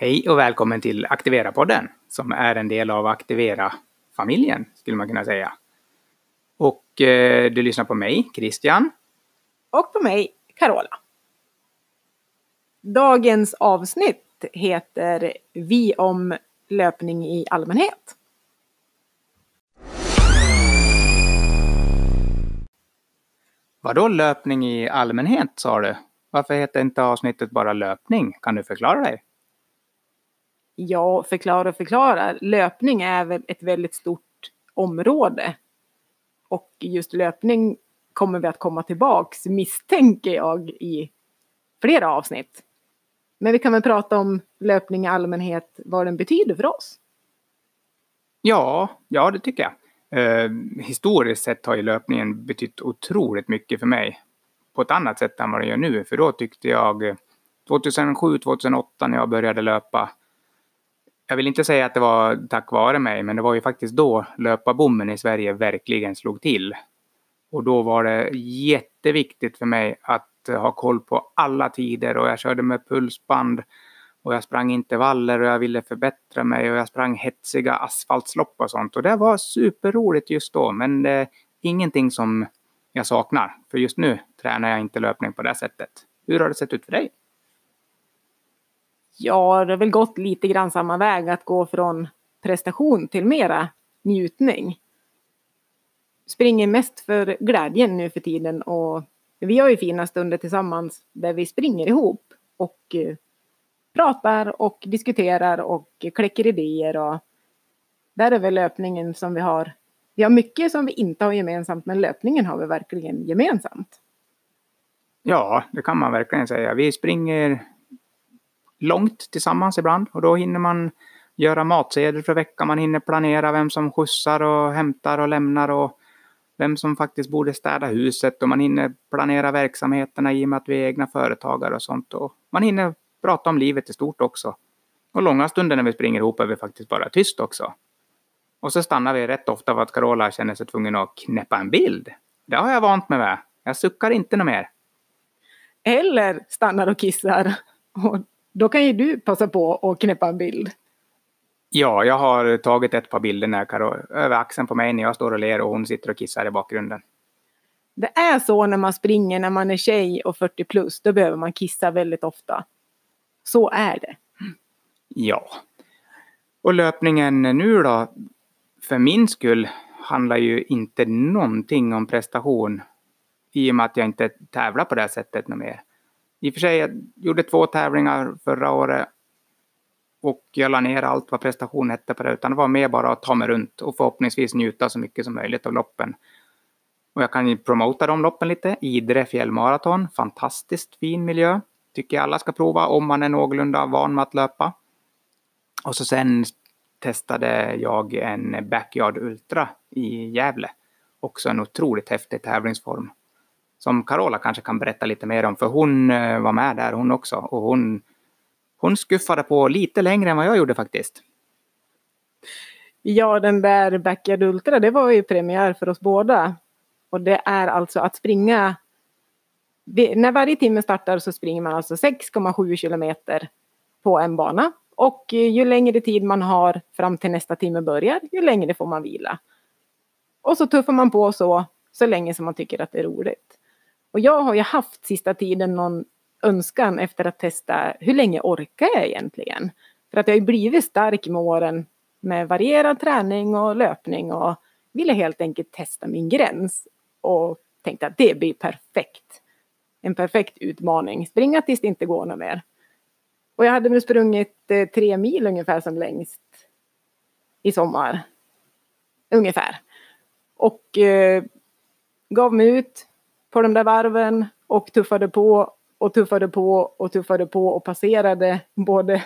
Hej och välkommen till Aktivera-podden som är en del av Aktivera-familjen skulle man kunna säga. Och eh, du lyssnar på mig, Christian. Och på mig, Carola. Dagens avsnitt heter Vi om löpning i allmänhet. Vadå löpning i allmänhet sa du? Varför heter inte avsnittet bara löpning? Kan du förklara dig? Ja, förklara och förklara. Löpning är väl ett väldigt stort område. Och just löpning kommer vi att komma tillbaks, misstänker jag, i flera avsnitt. Men vi kan väl prata om löpning i allmänhet, vad den betyder för oss? Ja, ja det tycker jag. Eh, historiskt sett har ju löpningen betytt otroligt mycket för mig. På ett annat sätt än vad den gör nu, för då tyckte jag eh, 2007-2008 när jag började löpa jag vill inte säga att det var tack vare mig, men det var ju faktiskt då löparbommen i Sverige verkligen slog till. Och då var det jätteviktigt för mig att ha koll på alla tider och jag körde med pulsband och jag sprang intervaller och jag ville förbättra mig och jag sprang hetsiga asfaltslopp och sånt. Och det var superroligt just då, men det är ingenting som jag saknar. För just nu tränar jag inte löpning på det sättet. Hur har det sett ut för dig? Ja, det har väl gått lite grann samma väg att gå från prestation till mera njutning. Springer mest för glädjen nu för tiden och vi har ju fina stunder tillsammans där vi springer ihop och eh, pratar och diskuterar och kläcker idéer och där är väl löpningen som vi har. Vi har mycket som vi inte har gemensamt men löpningen har vi verkligen gemensamt. Ja, det kan man verkligen säga. Vi springer långt tillsammans ibland och då hinner man göra matsedel för veckan. Man hinner planera vem som skjutsar och hämtar och lämnar och vem som faktiskt borde städa huset och man hinner planera verksamheterna i och med att vi är egna företagare och sånt. Och man hinner prata om livet i stort också. Och långa stunder när vi springer ihop är vi faktiskt bara tyst också. Och så stannar vi rätt ofta för att Carola känner sig tvungen att knäppa en bild. Det har jag vant mig med. Jag suckar inte något mer. Eller stannar och kissar. Och då kan ju du passa på att knäppa en bild. Ja, jag har tagit ett par bilder när Karo, över axeln på mig när jag står och ler och hon sitter och kissar i bakgrunden. Det är så när man springer när man är tjej och 40 plus, då behöver man kissa väldigt ofta. Så är det. Ja. Och löpningen nu då, för min skull, handlar ju inte någonting om prestation i och med att jag inte tävlar på det sättet något mer. I och för sig, jag gjorde två tävlingar förra året och jag la ner allt vad prestation hette på det, utan det var mer bara att ta mig runt och förhoppningsvis njuta så mycket som möjligt av loppen. Och jag kan ju promota de loppen lite. Idre fjällmaraton, fantastiskt fin miljö. Tycker jag alla ska prova om man är någorlunda van med att löpa. Och så sen testade jag en Backyard Ultra i Gävle. Också en otroligt häftig tävlingsform som Carola kanske kan berätta lite mer om, för hon eh, var med där hon också och hon, hon skuffade på lite längre än vad jag gjorde faktiskt. Ja, den där Backyard Ultra, det var ju premiär för oss båda. Och det är alltså att springa, när varje timme startar så springer man alltså 6,7 kilometer på en bana. Och eh, ju längre tid man har fram till nästa timme börjar, ju längre får man vila. Och så tuffar man på så, så länge som man tycker att det är roligt. Och jag har ju haft sista tiden någon önskan efter att testa hur länge orkar jag egentligen? För att jag har ju blivit stark med åren med varierad träning och löpning och ville helt enkelt testa min gräns och tänkte att det blir perfekt. En perfekt utmaning. Springa tills det inte går något mer. Och jag hade väl sprungit eh, tre mil ungefär som längst i sommar. Ungefär. Och eh, gav mig ut, på de där varven och tuffade på och tuffade på och tuffade på och passerade både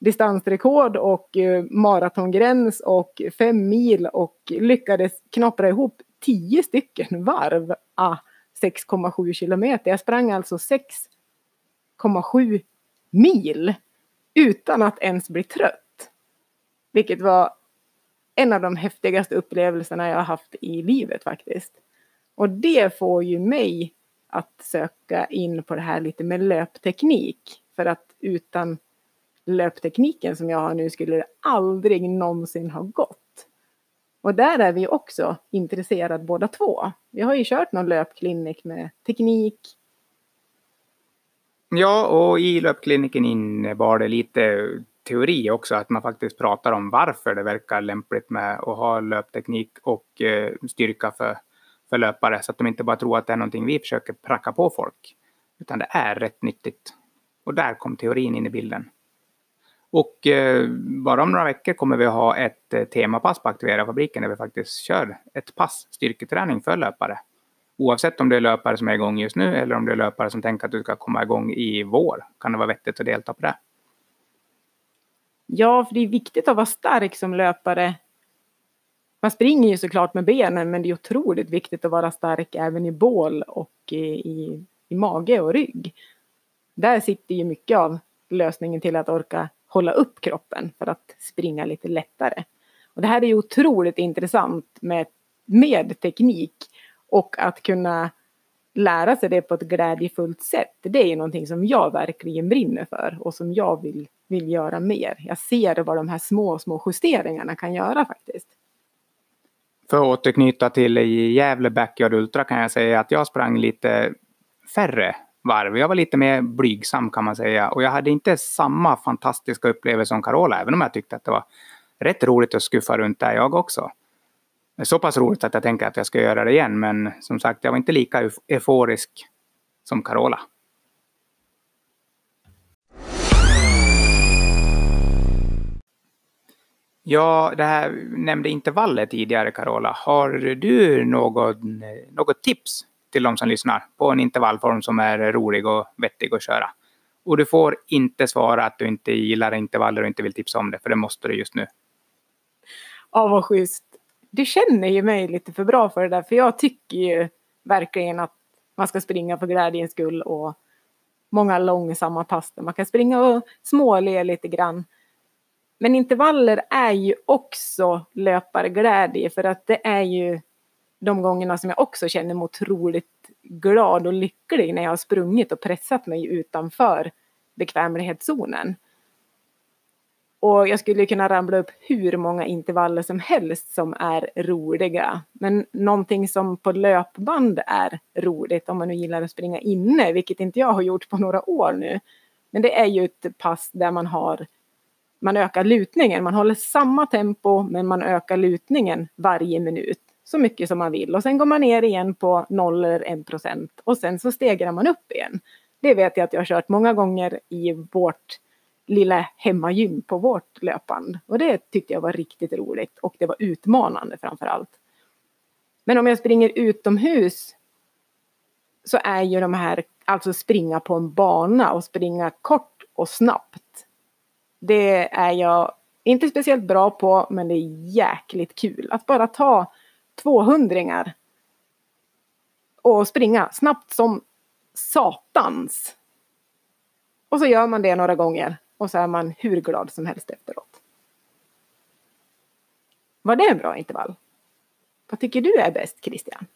distansrekord och eh, maratongräns och fem mil och lyckades knapra ihop tio stycken varv. Ah, 6,7 kilometer. Jag sprang alltså 6,7 mil utan att ens bli trött. Vilket var en av de häftigaste upplevelserna jag har haft i livet faktiskt. Och det får ju mig att söka in på det här lite med löpteknik. För att utan löptekniken som jag har nu skulle det aldrig någonsin ha gått. Och där är vi också intresserade båda två. Vi har ju kört någon löpklinik med teknik. Ja, och i löpkliniken innebar det lite teori också, att man faktiskt pratar om varför det verkar lämpligt med att ha löpteknik och eh, styrka för, för löpare, så att de inte bara tror att det är någonting vi försöker pracka på folk, utan det är rätt nyttigt. Och där kom teorin in i bilden. Och eh, bara om några veckor kommer vi ha ett eh, temapass på Aktivera-fabriken där vi faktiskt kör ett pass styrketräning för löpare. Oavsett om det är löpare som är igång just nu eller om det är löpare som tänker att du ska komma igång i vår kan det vara vettigt att delta på det. Ja, för det är viktigt att vara stark som löpare. Man springer ju såklart med benen, men det är otroligt viktigt att vara stark även i bål och i, i, i mage och rygg. Där sitter ju mycket av lösningen till att orka hålla upp kroppen för att springa lite lättare. Och det här är ju otroligt intressant med, med teknik och att kunna lära sig det på ett glädjefullt sätt. Det är ju någonting som jag verkligen brinner för och som jag vill, vill göra mer. Jag ser vad de här små, små justeringarna kan göra faktiskt. För att återknyta till Gävle Backyard Ultra kan jag säga att jag sprang lite färre varv. Jag var lite mer blygsam kan man säga och jag hade inte samma fantastiska upplevelse som Carola, även om jag tyckte att det var rätt roligt att skuffa runt där jag också. Så pass roligt att jag tänker att jag ska göra det igen, men som sagt, jag var inte lika euforisk som Carola. Ja, det här nämnde intervaller tidigare, Carola. Har du något, något tips till de som lyssnar på en intervallform som är rolig och vettig att köra. Och du får inte svara att du inte gillar intervaller och inte vill tipsa om det, för det måste du just nu. Ja, vad schysst. Du känner ju mig lite för bra för det där, för jag tycker ju verkligen att man ska springa för glädjens skull och många långsamma pass där man kan springa och småle lite grann. Men intervaller är ju också löparglädje för att det är ju de gångerna som jag också känner mig otroligt glad och lycklig när jag har sprungit och pressat mig utanför bekvämlighetszonen. Och jag skulle kunna ramla upp hur många intervaller som helst som är roliga. Men någonting som på löpband är roligt, om man nu gillar att springa inne, vilket inte jag har gjort på några år nu. Men det är ju ett pass där man har man ökar lutningen. Man håller samma tempo men man ökar lutningen varje minut så mycket som man vill och sen går man ner igen på 0 eller 1 procent och sen så stegrar man upp igen. Det vet jag att jag har kört många gånger i vårt lilla hemmagym på vårt löpband och det tyckte jag var riktigt roligt och det var utmanande framför allt. Men om jag springer utomhus så är ju de här, alltså springa på en bana och springa kort och snabbt. Det är jag inte speciellt bra på men det är jäkligt kul att bara ta 200 och springa snabbt som satans. Och så gör man det några gånger och så är man hur glad som helst efteråt. Var det en bra intervall? Vad tycker du är bäst, Christian?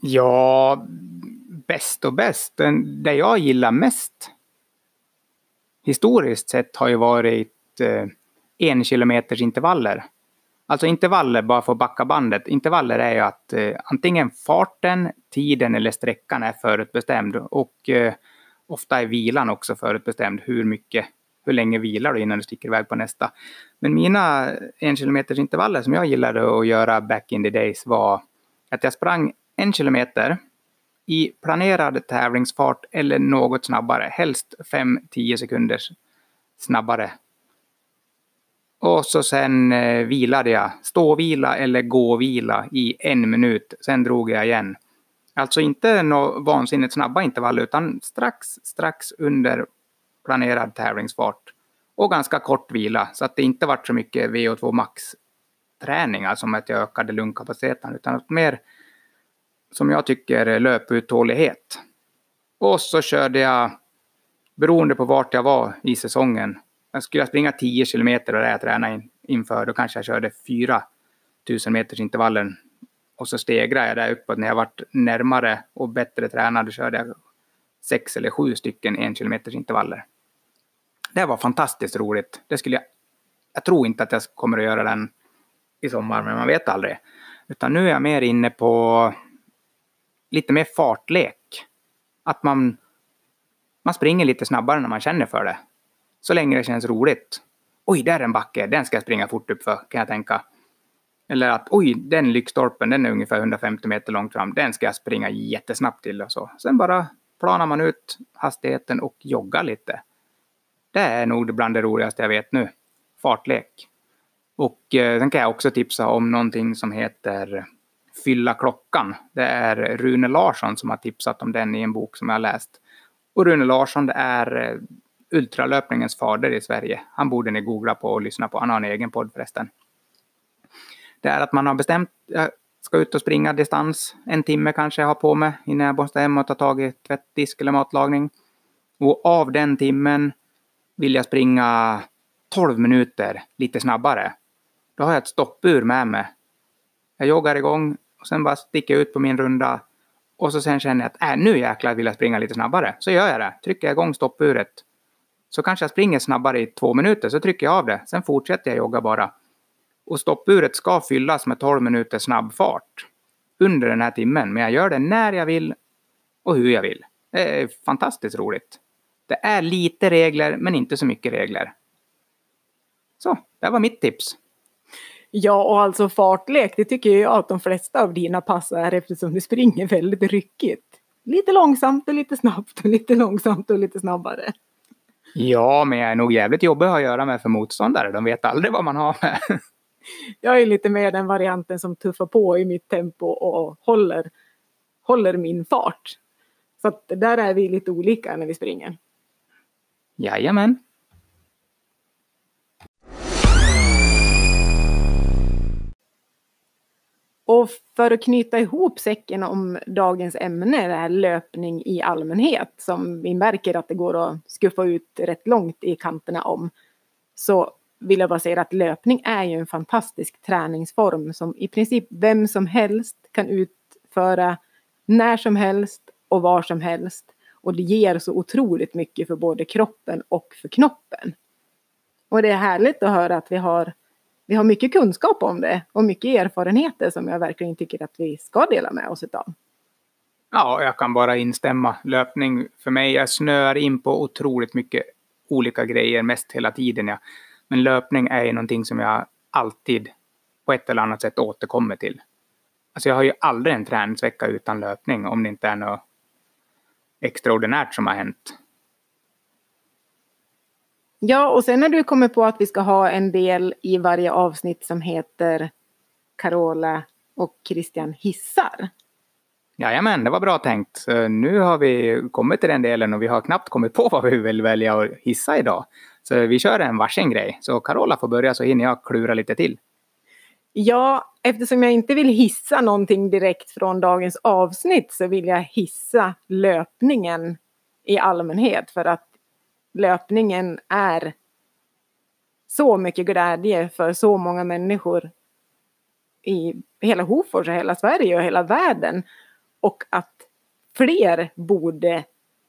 Ja, bäst och bäst. Det jag gillar mest historiskt sett har ju varit eh, en kilometers intervaller. Alltså intervaller, bara för att backa bandet. Intervaller är ju att eh, antingen farten, tiden eller sträckan är förutbestämd. Och eh, ofta är vilan också förutbestämd. Hur mycket, hur länge vilar du innan du sticker iväg på nästa. Men mina en kilometers intervaller som jag gillade att göra back in the days var att jag sprang en kilometer i planerad tävlingsfart eller något snabbare. Helst 5-10 sekunder snabbare och så sen eh, vilade jag, ståvila eller gåvila i en minut. Sen drog jag igen. Alltså inte några vansinnigt snabba intervaller utan strax, strax under planerad tävlingsfart. Och ganska kort vila så att det inte vart så mycket VO2 max träningar som att jag ökade lungkapaciteten utan mer som jag tycker löputhållighet. Och så körde jag, beroende på vart jag var i säsongen, jag skulle springa 10 kilometer och det jag tränade in, inför, då kanske jag körde 4 000 meters intervallen. Och så stegrade jag där uppåt. När jag vart närmare och bättre tränad körde jag sex eller sju stycken en kilometers intervaller. Det var fantastiskt roligt. Det skulle jag, jag tror inte att jag kommer att göra den i sommar, men man vet aldrig. Utan nu är jag mer inne på lite mer fartlek. Att man, man springer lite snabbare när man känner för det. Så länge det känns roligt. Oj, där är en backe, den ska jag springa fort upp för, kan jag tänka. Eller att oj, den lyktstolpen, den är ungefär 150 meter långt fram, den ska jag springa jättesnabbt till och så. Sen bara planar man ut hastigheten och joggar lite. Det är nog bland det roligaste jag vet nu. Fartlek. Och eh, sen kan jag också tipsa om någonting som heter Fylla klockan. Det är Rune Larsson som har tipsat om den i en bok som jag har läst. Och Rune Larsson det är eh, ultralöpningens fader i Sverige. Han borde ni googla på och lyssna på. Han har en egen podd förresten. Det är att man har bestämt, jag ska ut och springa distans, en timme kanske jag har på mig innan jag måste hem och ta tag i tvätt, disk eller matlagning. Och av den timmen vill jag springa 12 minuter lite snabbare. Då har jag ett stoppur med mig. Jag joggar igång och sen bara sticker jag ut på min runda. Och så sen känner jag att äh, nu jäklar vill jag springa lite snabbare. Så gör jag det. Trycker jag igång stoppuret. Så kanske jag springer snabbare i två minuter, så trycker jag av det. Sen fortsätter jag jogga bara. Och stoppuret ska fyllas med 12 minuters snabb fart under den här timmen. Men jag gör det när jag vill och hur jag vill. Det är fantastiskt roligt. Det är lite regler, men inte så mycket regler. Så, det var mitt tips. Ja, och alltså fartlek, det tycker jag att de flesta av dina pass är eftersom du springer väldigt ryckigt. Lite långsamt och lite snabbt och lite långsamt och lite snabbare. Ja, men jag är nog jävligt jobbig att ha att göra med för motståndare. De vet aldrig vad man har med. Jag är lite mer den varianten som tuffar på i mitt tempo och håller, håller min fart. Så att där är vi lite olika när vi springer. Jajamän. Och för att knyta ihop säcken om dagens ämne, det här löpning i allmänhet, som vi märker att det går att skuffa ut rätt långt i kanterna om, så vill jag bara säga att löpning är ju en fantastisk träningsform som i princip vem som helst kan utföra när som helst och var som helst. Och det ger så otroligt mycket för både kroppen och för knoppen. Och det är härligt att höra att vi har vi har mycket kunskap om det och mycket erfarenheter som jag verkligen tycker att vi ska dela med oss av. Ja, jag kan bara instämma. Löpning för mig, jag snöar in på otroligt mycket olika grejer mest hela tiden. Ja. Men löpning är ju någonting som jag alltid på ett eller annat sätt återkommer till. Alltså jag har ju aldrig en träningsvecka utan löpning om det inte är något extraordinärt som har hänt. Ja, och sen när du kommer på att vi ska ha en del i varje avsnitt som heter Carola och Christian hissar. Jajamän, det var bra tänkt. Så nu har vi kommit till den delen och vi har knappt kommit på vad vi vill välja att hissa idag. Så vi kör en varsin grej. Så Carola får börja så hinner jag klura lite till. Ja, eftersom jag inte vill hissa någonting direkt från dagens avsnitt så vill jag hissa löpningen i allmänhet för att löpningen är så mycket glädje för så många människor i hela Hofors och hela Sverige och hela världen. Och att fler borde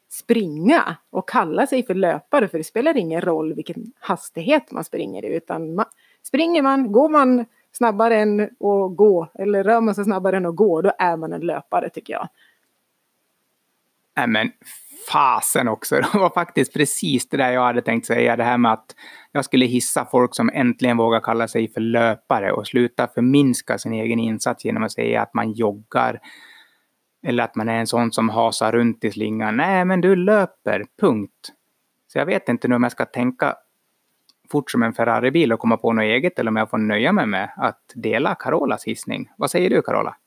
springa och kalla sig för löpare för det spelar ingen roll vilken hastighet man springer i utan man, springer man, går man snabbare än att gå eller rör man sig snabbare än att gå då är man en löpare tycker jag. Nej men fasen också. Det var faktiskt precis det där jag hade tänkt säga. Det här med att jag skulle hissa folk som äntligen vågar kalla sig för löpare och sluta förminska sin egen insats genom att säga att man joggar. Eller att man är en sån som hasar runt i slingan. Nej, men du löper, punkt. Så jag vet inte nu om jag ska tänka fort som en Ferrari-bil och komma på något eget eller om jag får nöja mig med att dela Carolas hissning. Vad säger du Carola?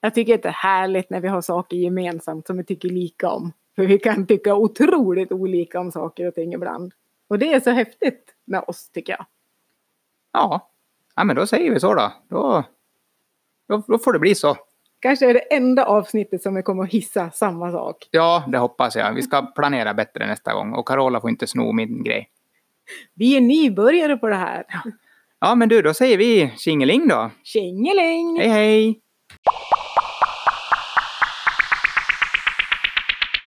Jag tycker att det är härligt när vi har saker gemensamt som vi tycker lika om. För vi kan tycka otroligt olika om saker och ting ibland. Och det är så häftigt med oss tycker jag. Ja, ja men då säger vi så då. Då, då, då får det bli så. Kanske är det enda avsnittet som vi kommer att hissa samma sak. Ja, det hoppas jag. Vi ska planera bättre nästa gång. Och Carola får inte sno min grej. Vi är nybörjare på det här. Ja, men du, då säger vi tjingeling då. Tjingeling! Hej, hej!